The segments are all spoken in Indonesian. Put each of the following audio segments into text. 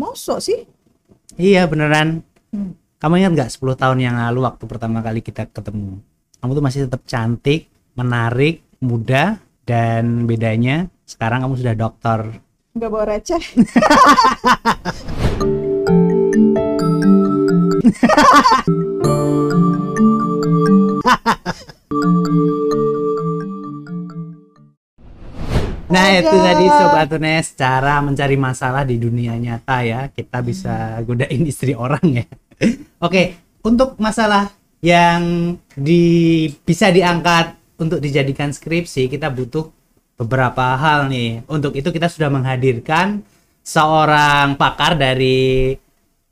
Mosok sih? Iya beneran. Hmm. Kamu ingat nggak 10 tahun yang lalu waktu pertama kali kita ketemu? Kamu tuh masih tetap cantik, menarik, muda, dan bedanya sekarang kamu sudah dokter. Nggak bawa receh. Nah itu tadi Sobat Tunes cara mencari masalah di dunia nyata ya. Kita bisa godain istri orang ya. Oke untuk masalah yang di, bisa diangkat untuk dijadikan skripsi Kita butuh beberapa hal nih. Untuk itu kita sudah menghadirkan seorang pakar dari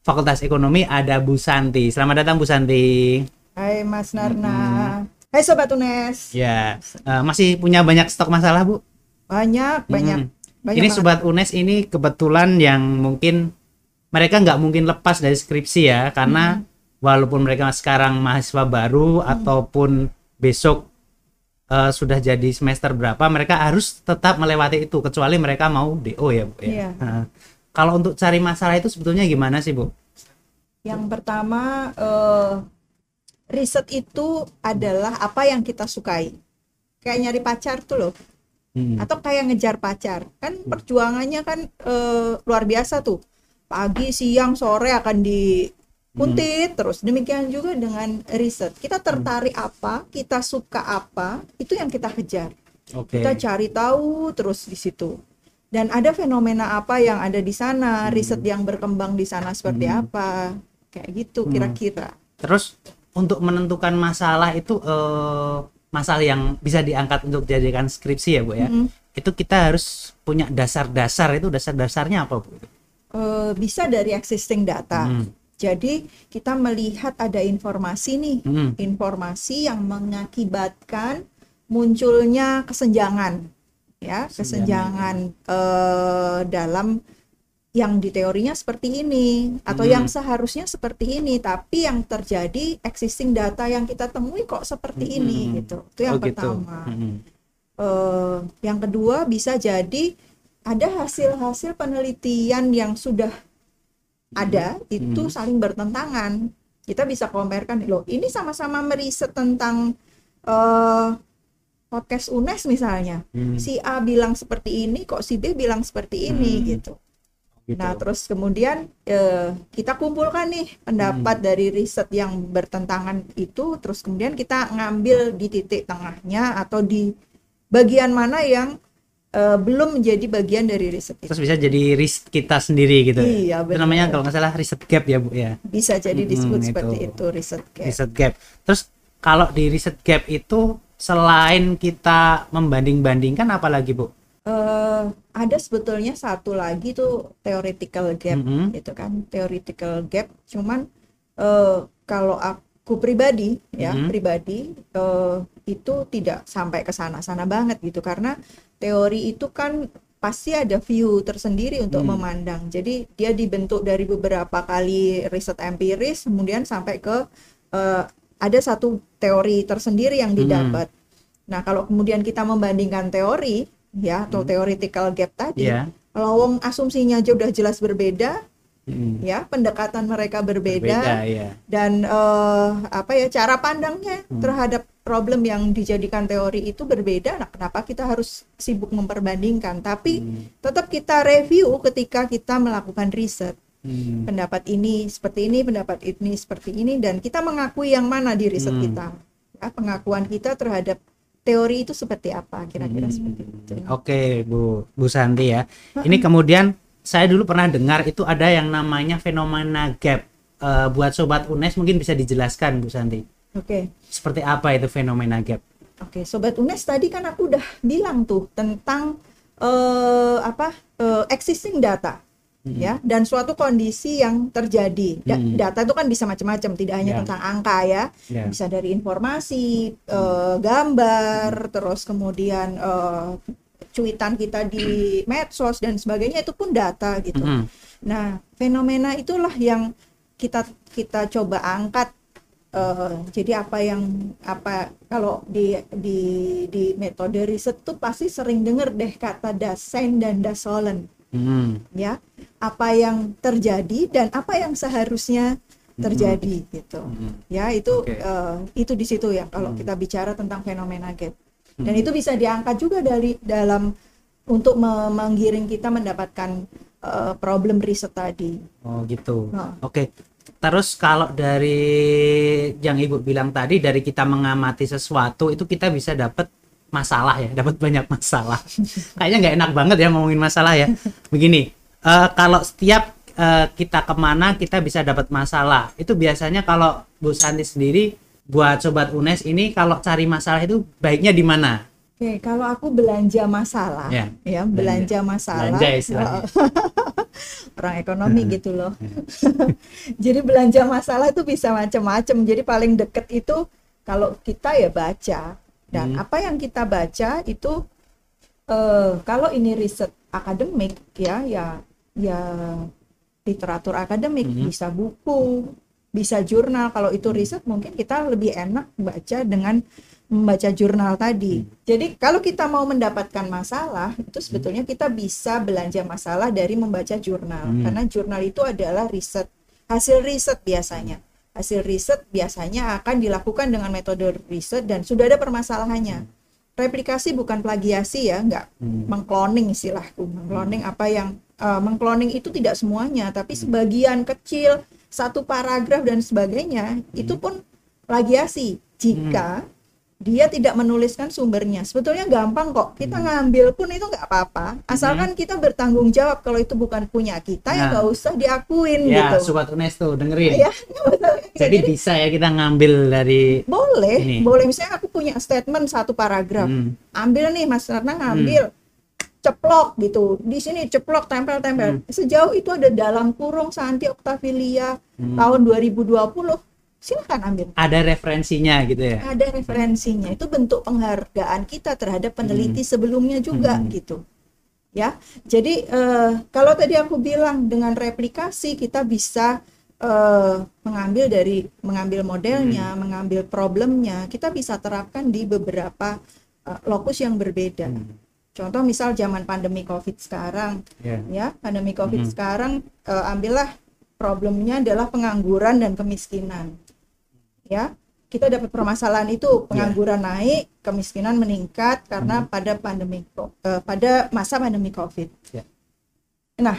Fakultas Ekonomi ada Bu Santi. Selamat datang Bu Santi. Hai Mas Narna. Hai Sobat Tunes. Ya eh, masih punya banyak stok masalah Bu? Banyak, banyak. Hmm. banyak ini banget. sobat UNES ini kebetulan yang mungkin mereka nggak mungkin lepas dari skripsi ya karena walaupun mereka sekarang mahasiswa baru ataupun besok eh, sudah jadi semester berapa mereka harus tetap melewati itu kecuali mereka mau DO ya Bu ya. Iya. Nah, kalau untuk cari masalah itu sebetulnya gimana sih Bu? Yang pertama, eh, riset itu adalah apa yang kita sukai. Kayak nyari pacar tuh loh. Hmm. atau kayak ngejar pacar. Kan perjuangannya kan eh, luar biasa tuh. Pagi siang sore akan dikuntit. Terus demikian juga dengan riset. Kita tertarik apa kita suka apa itu yang kita kejar. Oke. kita cari tahu terus di situ. Dan ada fenomena apa yang ada di sana riset yang berkembang di sana seperti apa. Kayak gitu kira-kira. Terus untuk menentukan masalah itu eh, masalah yang bisa diangkat untuk dijadikan skripsi ya Bu ya. Mm-mm. Itu kita harus punya dasar-dasar itu dasar-dasarnya apa Bu? Eh, bisa dari existing data Hmm. Jadi kita melihat ada informasi nih, Hmm. informasi yang mengakibatkan munculnya kesenjangan, ya kesenjangan eh, dalam yang di teorinya seperti ini atau Hmm. yang seharusnya seperti ini, tapi yang terjadi existing data yang kita temui kok seperti ini Hmm. gitu. Itu yang Oh, gitu. pertama. Hmm. Eh, yang kedua bisa jadi ada hasil-hasil penelitian yang sudah ada itu Hmm. saling bertentangan. Kita bisa comparekan loh, ini sama-sama meriset tentang eh, podcast UNES misalnya. Hmm. Si A bilang seperti ini, kok si B bilang seperti ini Hmm. gitu. Gitu. Nah, terus kemudian eh, kita kumpulkan nih pendapat Hmm. dari riset yang bertentangan itu, terus kemudian kita ngambil di titik tengahnya atau di bagian mana yang eh, belum menjadi bagian dari riset itu. Terus bisa jadi risk kita sendiri gitu. Iya, Itu benar. namanya kalau nggak salah riset gap ya Bu ya. Bisa jadi Hmm, disebut itu. seperti itu riset gap. Riset gap. Terus kalau di riset gap itu selain kita membanding-bandingkan apa lagi Bu? Eh, ada sebetulnya satu lagi tuh theoretical gap Mhm. gitu kan theoretical gap cuman eh, kalau aku pribadi ya Mhm. pribadi eh, itu tidak sampai ke sana-sana banget gitu karena teori itu kan pasti ada view tersendiri untuk Hmm. memandang jadi dia dibentuk dari beberapa kali riset empiris kemudian sampai ke eh, ada satu teori tersendiri yang Hmm. didapat nah kalau kemudian kita membandingkan teori ya atau theoretical gap tadi Iya. kalau wong asumsinya aja udah jelas berbeda Hmm. ya pendekatan mereka berbeda, Berbeda ya. dan eh, apa ya cara pandangnya Hmm. terhadap problem yang dijadikan teori itu berbeda nah kenapa kita harus sibuk memperbandingkan tapi Hmm. tetap kita review ketika kita melakukan riset Hmm. pendapat ini seperti ini pendapat ini seperti ini dan kita mengakui yang mana di riset Hmm. kita ya, pengakuan kita terhadap teori itu seperti apa kira-kira Hmm. seperti itu Oke, Bu Bu Santi ya. Ini kemudian saya dulu pernah dengar itu ada yang namanya fenomena gap. Eh, buat sobat UNES mungkin bisa dijelaskan Bu Santi. oke Seperti apa itu fenomena gap? Oke, sobat UNES tadi kan aku udah bilang tuh tentang eh, apa eh, existing data, ya, dan suatu kondisi yang terjadi. Da- Hmm. Data itu kan bisa macam-macam, tidak hanya Ya. tentang angka ya, Ya. bisa dari informasi, eh, gambar, terus kemudian eh, cuitan kita di medsos dan sebagainya itu pun data gitu. Mm-mm. Nah, fenomena itulah yang kita kita coba angkat. eh, jadi apa yang apa kalau di di di metode riset tuh pasti sering denger deh kata Dasein dan Dasolen. Hmm. ya apa yang terjadi dan apa yang seharusnya terjadi gitu Hmm. ya itu Oke. eh, itu di situ ya kalau Hmm. kita bicara tentang fenomena gap dan Hmm. itu bisa diangkat juga dari dalam untuk me- menggiring kita mendapatkan eh, problem riset tadi Oh gitu. Nah. Oke. Terus kalau dari yang ibu bilang tadi dari kita mengamati sesuatu itu kita bisa dapat masalah ya, dapat banyak masalah. Kayaknya nggak enak banget ya ngomongin masalah ya. Begini, eh, kalau setiap eh, kita ke mana kita bisa dapat masalah. Itu biasanya kalau Bu Santi sendiri buat sobat UNES ini kalau cari masalah itu baiknya di mana? Oke, kalau aku belanja masalah, Ya, ya, belanja masalah, Belanja istilahnya. orang ekonomi gitu loh. Jadi belanja masalah itu bisa macam-macam. Jadi paling deket itu kalau kita ya baca dan Hmm. apa yang kita baca itu eh, kalau ini riset akademik ya ya ya literatur akademik Hmm. bisa buku bisa jurnal. Kalau itu riset mungkin kita lebih enak baca dengan membaca jurnal tadi. Jadi kalau kita mau mendapatkan masalah itu sebetulnya kita bisa belanja masalah dari membaca jurnal. Hmm. karena jurnal itu adalah riset hasil riset biasanya hasil riset biasanya akan dilakukan dengan metode riset dan sudah ada permasalahannya. Replikasi bukan plagiasi ya nggak Hmm. mengcloning istilahku. Mengcloning apa yang eh, mengcloning itu tidak semuanya tapi sebagian kecil satu paragraf dan sebagainya itu pun plagiasi. Jika dia tidak menuliskan sumbernya. Sebetulnya gampang kok. Kita ngambil pun itu nggak apa-apa. Asalkan kita bertanggung jawab kalau itu bukan punya kita ya Nah. nggak usah diakuin Ya, gitu. Sobat UNES tuh dengerin. ya Jadi bisa ya kita ngambil dari boleh Ini. boleh. Misalnya aku punya statement satu paragraf. Hmm. ambil nih Mas Ratna ngambil. Ceplok gitu. Di sini ceplok tempel-tempel. Hmm. sejauh itu ada dalam kurung Santi Octavilia Hmm. tahun 2020 silakan ambil ada referensinya gitu ya. ada referensinya itu bentuk penghargaan kita terhadap peneliti sebelumnya juga Hmm. gitu ya jadi eh, kalau tadi aku bilang dengan replikasi kita bisa eh, mengambil dari mengambil modelnya Hmm. mengambil problemnya kita bisa terapkan di beberapa eh, lokus yang berbeda Hmm. contoh misal zaman pandemi covid sekarang Ya. ya pandemi covid Mhm. sekarang eh, ambillah problemnya adalah pengangguran dan kemiskinan. Ya kita dapat permasalahan itu pengangguran naik kemiskinan meningkat karena pada pandemi eh, pada masa pandemi covid. Ya. nah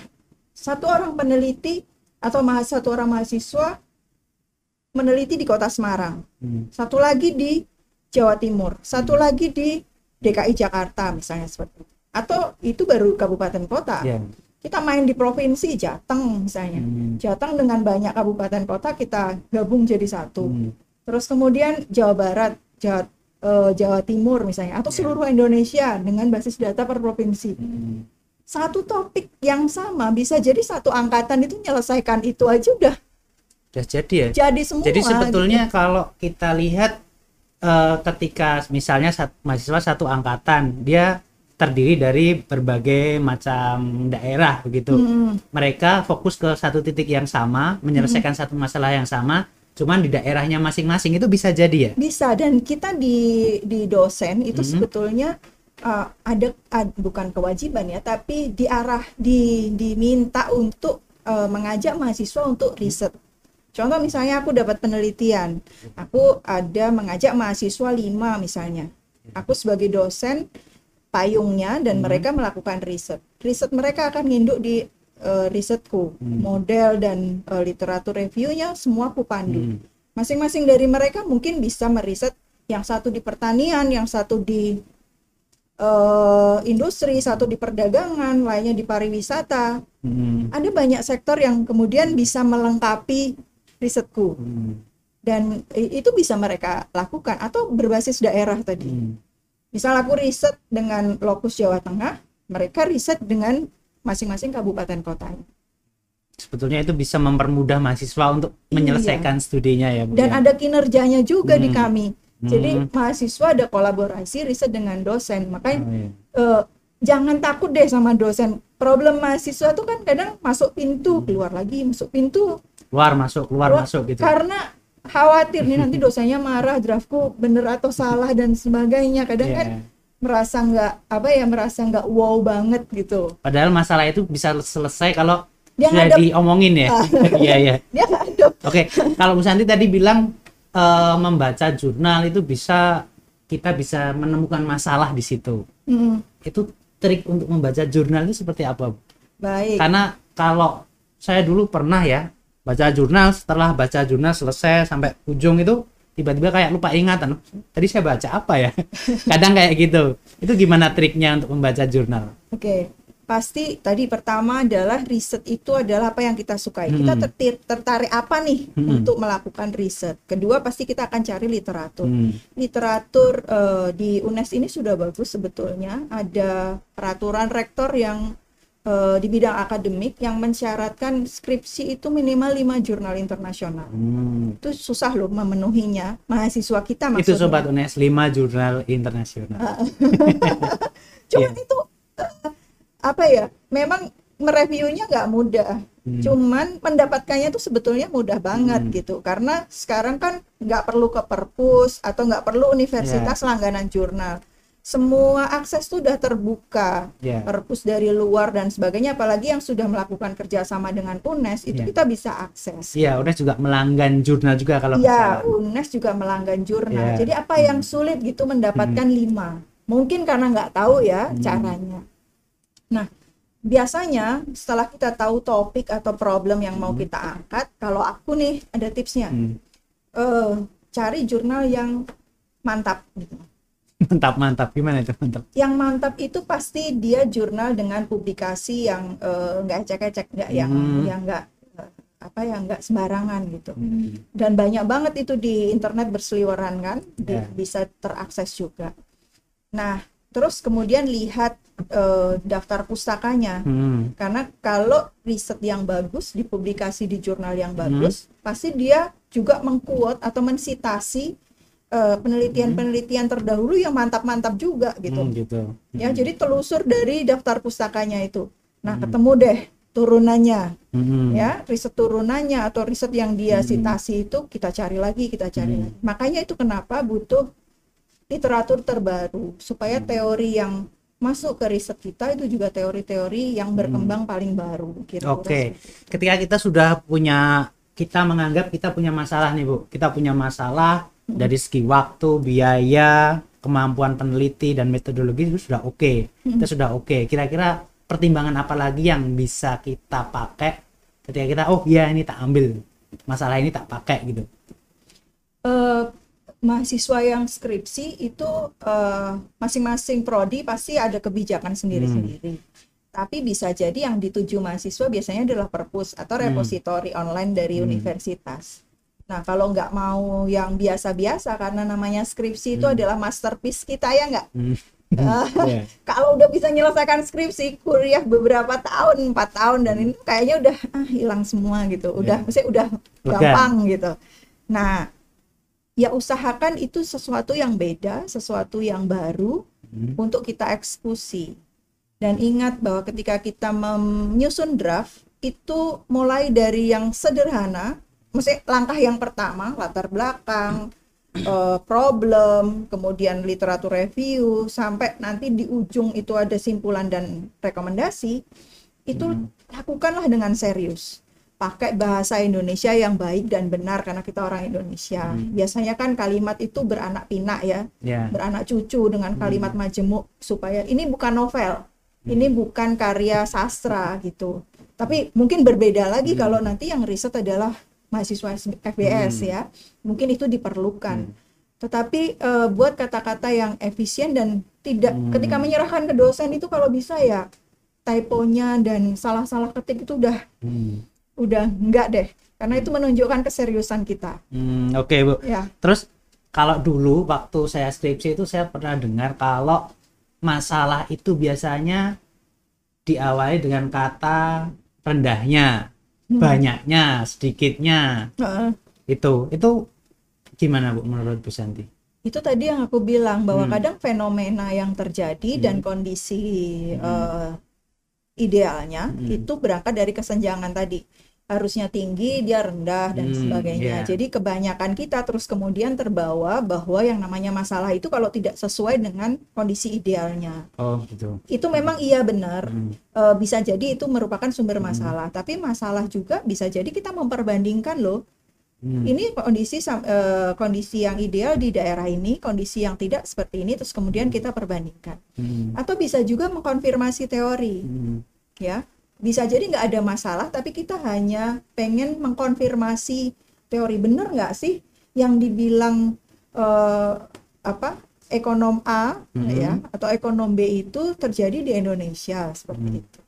satu orang peneliti atau satu orang mahasiswa meneliti di kota Semarang. Hmm. satu lagi di Jawa Timur satu lagi di DKI Jakarta misalnya seperti itu. Atau itu baru kabupaten kota. Ya. Kita main di provinsi Jateng misalnya Hmm. Jateng dengan banyak kabupaten kota kita gabung jadi satu Hmm. terus kemudian Jawa Barat Jawa, eh, Jawa Timur misalnya atau Ya. seluruh Indonesia dengan basis data per provinsi Hmm. satu topik yang sama bisa jadi satu angkatan itu menyelesaikan itu aja udah Udah jadi ya. jadi semua Jadi sebetulnya gitu. kalau kita lihat eh, ketika misalnya sat- mahasiswa satu angkatan, dia terdiri dari berbagai macam daerah begitu. Hmm, Mereka fokus ke satu titik yang sama, menyelesaikan satu masalah yang sama, cuman di daerahnya masing-masing itu bisa jadi ya. bisa dan kita di di dosen itu Mhm. sebetulnya uh, ada ad- bukan kewajiban ya tapi diarah di diminta untuk uh, mengajak mahasiswa untuk riset contoh misalnya aku dapat penelitian aku ada mengajak mahasiswa lima misalnya aku sebagai dosen payungnya dan Mhm. mereka melakukan riset riset mereka akan nginduk di uh, risetku Hmm. model dan uh, literatur reviewnya semua aku pandu Hmm. masing-masing dari mereka mungkin bisa meriset yang satu di pertanian, yang satu di eh, industri, satu di perdagangan, lainnya di pariwisata. Hmm. Ada banyak sektor yang kemudian bisa melengkapi risetku Hmm. dan itu bisa mereka lakukan atau berbasis daerah tadi. Hmm. Misal aku riset dengan lokus Jawa Tengah, mereka riset dengan masing-masing kabupaten kotanya. Sebetulnya itu bisa mempermudah mahasiswa untuk menyelesaikan studinya ya, Bu. dan ya? ada kinerjanya juga di Hmm. kami. Jadi Hmm. mahasiswa ada kolaborasi riset dengan dosen. Makanya Oh, iya. eh, jangan takut deh sama dosen. Problem mahasiswa tuh kan kadang masuk pintu, keluar lagi, masuk pintu. Keluar masuk, keluar Keluar- masuk gitu. Karena khawatir nih nanti dosennya marah, draftku bener atau salah dan sebagainya. Kadang Iya. kan merasa nggak apa ya merasa nggak wow banget gitu Padahal masalah itu bisa selesai kalau Dia sudah ngadep. diomongin ya. Iya iya. dia ada Oke, kalau Bu Santi tadi bilang eh, membaca jurnal itu bisa kita bisa menemukan masalah di situ. Hmm, Itu trik untuk membaca jurnal itu seperti apa? Baik Karena kalau saya dulu pernah ya baca jurnal setelah baca jurnal selesai sampai ujung itu tiba-tiba kayak lupa ingatan. Tadi saya baca apa ya? Kadang kayak gitu. Itu gimana triknya untuk membaca jurnal? Oke, pasti tadi pertama adalah riset itu adalah apa yang kita sukai. Kita Hmm. tertir- tertarik apa nih Hmm. untuk melakukan riset. Kedua pasti kita akan cari literatur. Hmm. Literatur eh, di UNES ini sudah bagus sebetulnya. Ada peraturan rektor yang di bidang akademik yang mensyaratkan skripsi itu minimal 5 jurnal internasional. Hmm. Itu susah loh memenuhinya. Mahasiswa kita Itu maksudnya. sobat UNES 5 jurnal internasional. Cuman Iya. itu eh, apa ya? Memang mereviewnya nggak mudah. Hmm. Cuman mendapatkannya tuh sebetulnya mudah banget Hmm. gitu. Karena sekarang kan nggak perlu ke perpus atau nggak perlu universitas langganan jurnal. Semua akses tuh udah terbuka. Ya. Perpus dari luar dan sebagainya. Apalagi yang sudah melakukan kerjasama dengan UNES itu Iya. kita bisa akses. Iya, UNES juga melanggan jurnal juga kalau nggak Ya, salah. UNES juga melanggan jurnal. Iya. Jadi apa yang sulit gitu mendapatkan lima? Mungkin karena nggak tahu ya Hmm. caranya. Nah, biasanya setelah kita tahu topik atau problem yang mau kita angkat, kalau aku nih ada tipsnya, Hmm. eh, cari jurnal yang mantap. gitu. Mantap, mantap. Gimana itu mantap? Yang mantap itu pasti dia jurnal dengan publikasi yang eh, nggak ecek-ecek, nggak yang Hmm. yang nggak eh, apa yang nggak sembarangan gitu. Hmm. dan banyak banget itu di internet berseliweran kan di- Ya. bisa terakses juga nah terus kemudian lihat eh, daftar pustakanya Hmm. karena kalau riset yang bagus dipublikasi di jurnal yang bagus pasti dia juga mengquote atau mensitasi eh, penelitian-penelitian terdahulu yang mantap-mantap juga gitu Hmm, gitu. ya jadi telusur dari daftar pustakanya itu nah ketemu deh turunannya Hmm. ya riset turunannya atau riset yang dia Hmm. citasi itu kita cari lagi kita cari Hmm. lagi makanya itu kenapa butuh literatur terbaru supaya Hmm. teori yang masuk ke riset kita itu juga teori-teori yang berkembang paling baru Hmm. Oke, itu. ketika kita sudah punya, kita menganggap kita punya masalah nih Bu, kita punya masalah dari segi waktu, biaya, kemampuan peneliti dan metodologi itu sudah oke, kita sudah oke. Kira-kira pertimbangan apa lagi yang bisa kita pakai ketika kita, oh iya ini tak ambil, masalah ini tak pakai gitu. Eh, mahasiswa yang skripsi itu eh, masing-masing prodi pasti ada kebijakan sendiri-sendiri. Tapi bisa jadi yang dituju mahasiswa biasanya adalah perpus atau Hmm. repositori online dari Hmm. universitas. Nah, kalau nggak mau yang biasa-biasa karena namanya skripsi itu Hmm. adalah masterpiece kita ya nggak? Hmm. Ah, Iya. Kalau udah bisa menyelesaikan skripsi kuliah beberapa tahun, empat tahun dan ini kayaknya udah ah, hilang semua gitu. Udah, Iya. maksudnya udah Lega. gampang gitu. Nah, ya usahakan itu sesuatu yang beda, sesuatu yang baru Hmm. untuk kita eksekusi. Dan ingat bahwa ketika kita menyusun draft itu mulai dari yang sederhana, maksudnya langkah yang pertama latar belakang, eh, problem, kemudian literatur review, sampai nanti di ujung itu ada simpulan dan rekomendasi, itu lakukanlah dengan serius. Pakai bahasa Indonesia yang baik dan benar karena kita orang Indonesia. Biasanya kan kalimat itu beranak pinak ya Ya. beranak cucu dengan kalimat majemuk supaya ini bukan novel, ini bukan karya sastra gitu. Tapi mungkin berbeda lagi kalau nanti yang riset adalah mahasiswa FBS ya, mungkin itu diperlukan. Tetapi eh, buat kata-kata yang efisien dan tidak ketika menyerahkan ke dosen itu kalau bisa ya typonya dan salah-salah ketik itu udah Hmm. udah enggak deh, karena itu menunjukkan keseriusan kita. Hmm, Oke Bu. Ya. Terus kalau dulu waktu saya skripsi itu saya pernah dengar kalau masalah itu biasanya diawali dengan kata rendahnya, banyaknya, sedikitnya. Heeh. Itu itu gimana Bu menurut Bu Santi? itu tadi yang aku bilang bahwa Hmm. kadang fenomena yang terjadi dan kondisi eh, idealnya Hmm. itu berangkat dari kesenjangan tadi harusnya tinggi dia rendah dan Hmm, sebagainya. iya. Jadi kebanyakan kita terus kemudian terbawa bahwa yang namanya masalah itu kalau tidak sesuai dengan kondisi idealnya. Oh, gitu. Itu memang iya benar. Hmm. Eh, bisa jadi itu merupakan sumber masalah, tapi masalah juga bisa jadi kita memperbandingkan loh. Hmm. Ini kondisi eh, kondisi yang ideal di daerah ini, kondisi yang tidak seperti ini terus kemudian kita perbandingkan. Hmm. Atau bisa juga mengkonfirmasi teori Hmm. ya bisa jadi nggak ada masalah tapi kita hanya pengen mengkonfirmasi teori benar nggak sih yang dibilang eh, apa ekonom A Mhm. ya atau ekonom B itu terjadi di Indonesia seperti Mhm. itu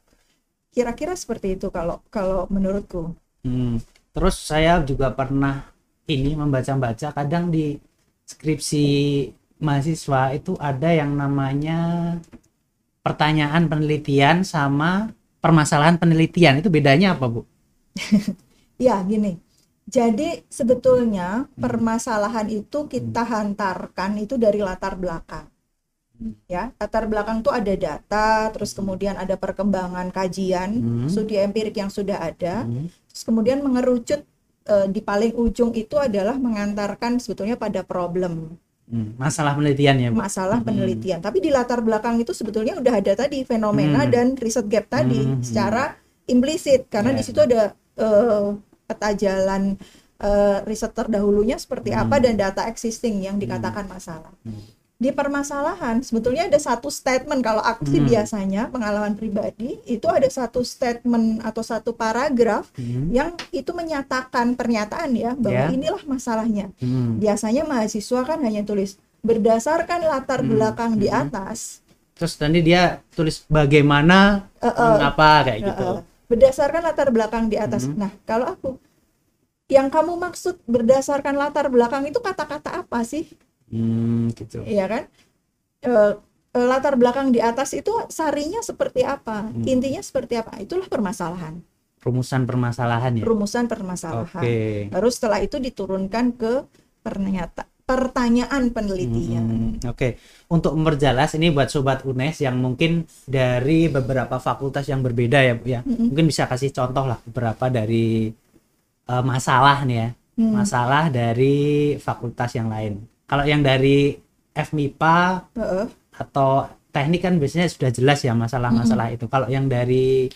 kira-kira seperti itu kalau kalau menurutku Hmm. Terus saya juga pernah ini membaca-baca kadang di skripsi mahasiswa itu ada yang namanya pertanyaan penelitian sama permasalahan penelitian itu bedanya apa Bu? ya gini jadi sebetulnya permasalahan itu kita hantarkan itu dari latar belakang ya latar belakang itu ada data terus kemudian ada perkembangan kajian Hmm. studi empirik yang sudah ada Hmm. terus kemudian mengerucut eh, di paling ujung itu adalah mengantarkan sebetulnya pada problem. Masalah penelitian ya Bu? masalah Hmm. penelitian tapi di latar belakang itu sebetulnya udah ada tadi fenomena Hmm. dan riset gap tadi Hmm. secara implisit karena Ya. di situ ada eh, peta jalan eh, riset terdahulunya seperti Hmm. apa dan data existing yang dikatakan masalah Hmm. Di permasalahan sebetulnya ada satu statement kalau aku sih Hmm. biasanya pengalaman pribadi itu ada satu statement atau satu paragraf Hmm. yang itu menyatakan pernyataan ya bahwa Ya. inilah masalahnya Hmm. biasanya mahasiswa kan hanya tulis berdasarkan latar Hmm. belakang di Hmm. atas Terus nanti dia tulis bagaimana eh, eh, mengapa kayak eh, gitu. berdasarkan latar belakang di atas Hmm. nah kalau aku yang kamu maksud berdasarkan latar belakang itu kata-kata apa sih Hmm, gitu. Iya kan? Eh, latar belakang di atas itu sarinya seperti apa, Hmm. intinya seperti apa, itulah permasalahan, Rumusan permasalahan ya. rumusan permasalahan. Oke. Lalu setelah itu diturunkan ke pernyata pertanyaan penelitian. Hmm, Oke, untuk memperjelas ini buat sobat UNES yang mungkin dari beberapa fakultas yang berbeda ya, Bu ya. Mm-mm. Mungkin bisa kasih contoh lah beberapa dari eh, masalah nih ya, Hmm. masalah dari fakultas yang lain. Kalau yang dari FMIPA Heeh. atau teknik kan biasanya sudah jelas ya masalah-masalah itu. Kalau yang dari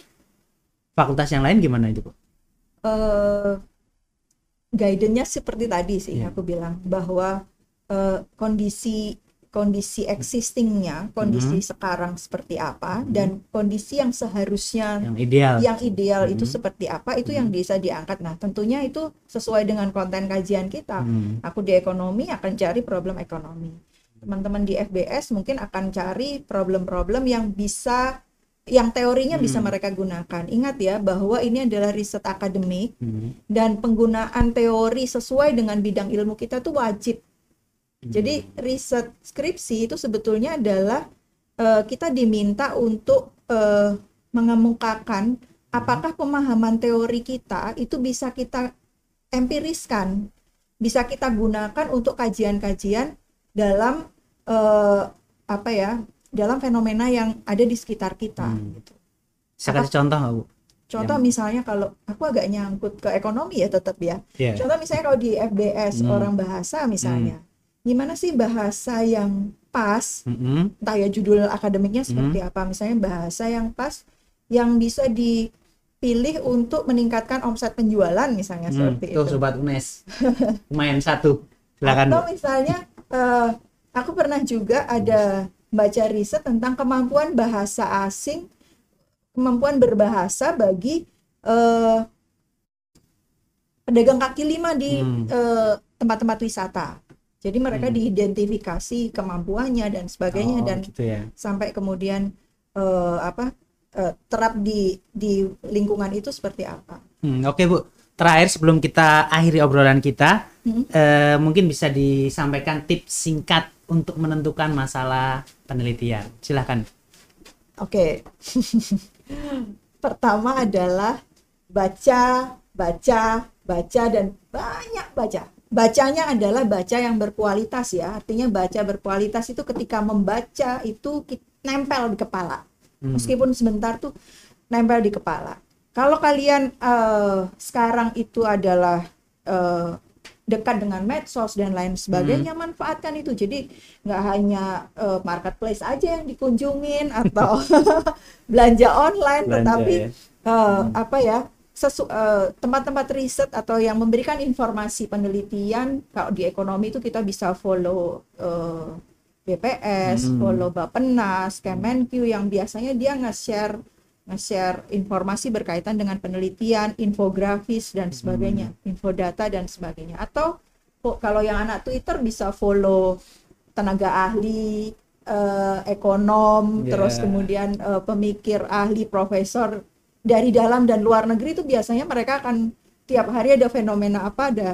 fakultas yang lain gimana itu, Bu? Eh, guidance-nya seperti tadi sih Iya. aku bilang bahwa eh, kondisi kondisi existingnya, kondisi Hmm. sekarang seperti apa dan kondisi yang seharusnya Yang ideal. yang ideal itu Hmm. seperti apa itu yang bisa diangkat. Nah, tentunya itu sesuai dengan konten kajian kita. Hmm, Aku di ekonomi akan cari problem ekonomi. Teman-teman di FBS mungkin akan cari problem-problem yang bisa yang teorinya bisa Hmm. mereka gunakan. Ingat ya bahwa ini adalah riset akademik hmm, dan penggunaan teori sesuai dengan bidang ilmu kita tuh wajib. Jadi riset skripsi itu sebetulnya adalah eh, kita diminta untuk eh, mengemukakan apakah pemahaman teori kita itu bisa kita empiriskan, bisa kita gunakan untuk kajian-kajian dalam eh, apa ya, dalam fenomena yang ada di sekitar kita. Hmm. gitu. Apa- kasih contoh nggak, Bu? Contoh misalnya kalau aku agak nyangkut ke ekonomi ya tetap ya. Iya. Contoh misalnya kalau di FBS Hmm. orang bahasa misalnya, gimana sih bahasa yang pas? Mm-mm. Entah ya judul akademiknya seperti apa. Misalnya bahasa yang pas, yang bisa dipilih untuk meningkatkan omset penjualan misalnya Hmm, seperti tuh itu. sobat UNES. Lumayan satu. Silakan, Bu. Atau misalnya eh, aku pernah juga ada baca riset tentang kemampuan bahasa asing, kemampuan berbahasa bagi eh, pedagang kaki lima di Hmm. eh, tempat-tempat wisata. Jadi mereka Hmm. diidentifikasi kemampuannya dan sebagainya Oh, dan gitu ya. sampai kemudian eh, apa eh, terap di di lingkungan itu seperti apa. Hmm, Oke Bu, terakhir sebelum kita akhiri obrolan kita, Hmm. eh, mungkin bisa disampaikan tips singkat untuk menentukan masalah penelitian. Silahkan. Oke. Pertama adalah baca, baca, baca dan banyak baca. Bacanya adalah baca yang berkualitas ya. Artinya baca berkualitas itu ketika membaca itu nempel di kepala. Hmm. Meskipun sebentar tuh nempel di kepala. kalau kalian eh, sekarang itu adalah eh, dekat dengan medsos dan lain sebagainya, Hmm. manfaatkan itu. Jadi nggak hanya eh, marketplace aja yang dikunjungin atau belanja online, Belanja, tetapi ya. eh, apa ya sesu- eh, tempat-tempat riset atau yang memberikan informasi penelitian kalau di ekonomi itu kita bisa follow eh, BPS, Hmm. follow Bappenas, Kemenq yang biasanya dia nge-share nge-share informasi berkaitan dengan penelitian, infografis dan sebagainya, infodata dan sebagainya. Atau kalau yang anak Twitter bisa follow tenaga ahli, eh, ekonom, Ya. terus kemudian eh, pemikir ahli, profesor dari dalam dan luar negeri itu biasanya mereka akan tiap hari ada fenomena apa ada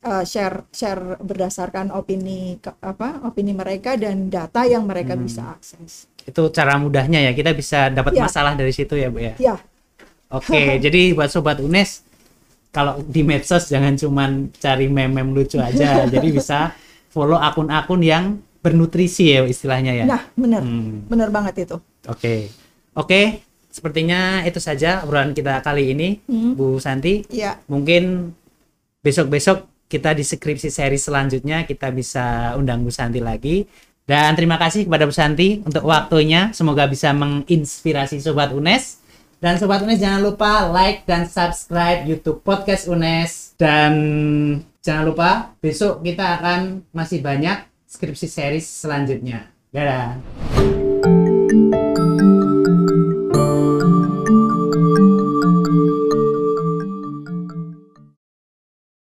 eh, share share berdasarkan opini ke- apa opini mereka dan data yang mereka Hmm. bisa akses. Itu cara mudahnya ya, kita bisa dapat Ya. masalah dari situ ya, Bu ya. Ya, Oke, jadi buat sobat UNES kalau di medsos jangan cuman cari meme-meme lucu aja. jadi bisa follow akun-akun yang bernutrisi ya istilahnya ya. nah benar, Hmm. benar banget itu. Oke. Oke, sepertinya itu saja obrolan kita kali ini, Hmm. Bu Santi. Ya, Mungkin besok-besok kita di skripsi seri selanjutnya kita bisa undang Bu Santi lagi. Dan terima kasih kepada Bu Santi untuk waktunya. Semoga bisa menginspirasi Sobat UNES. Dan Sobat UNES jangan lupa like dan subscribe YouTube Podcast UNES. Dan jangan lupa besok kita akan masih banyak skripsi series selanjutnya. Dadah.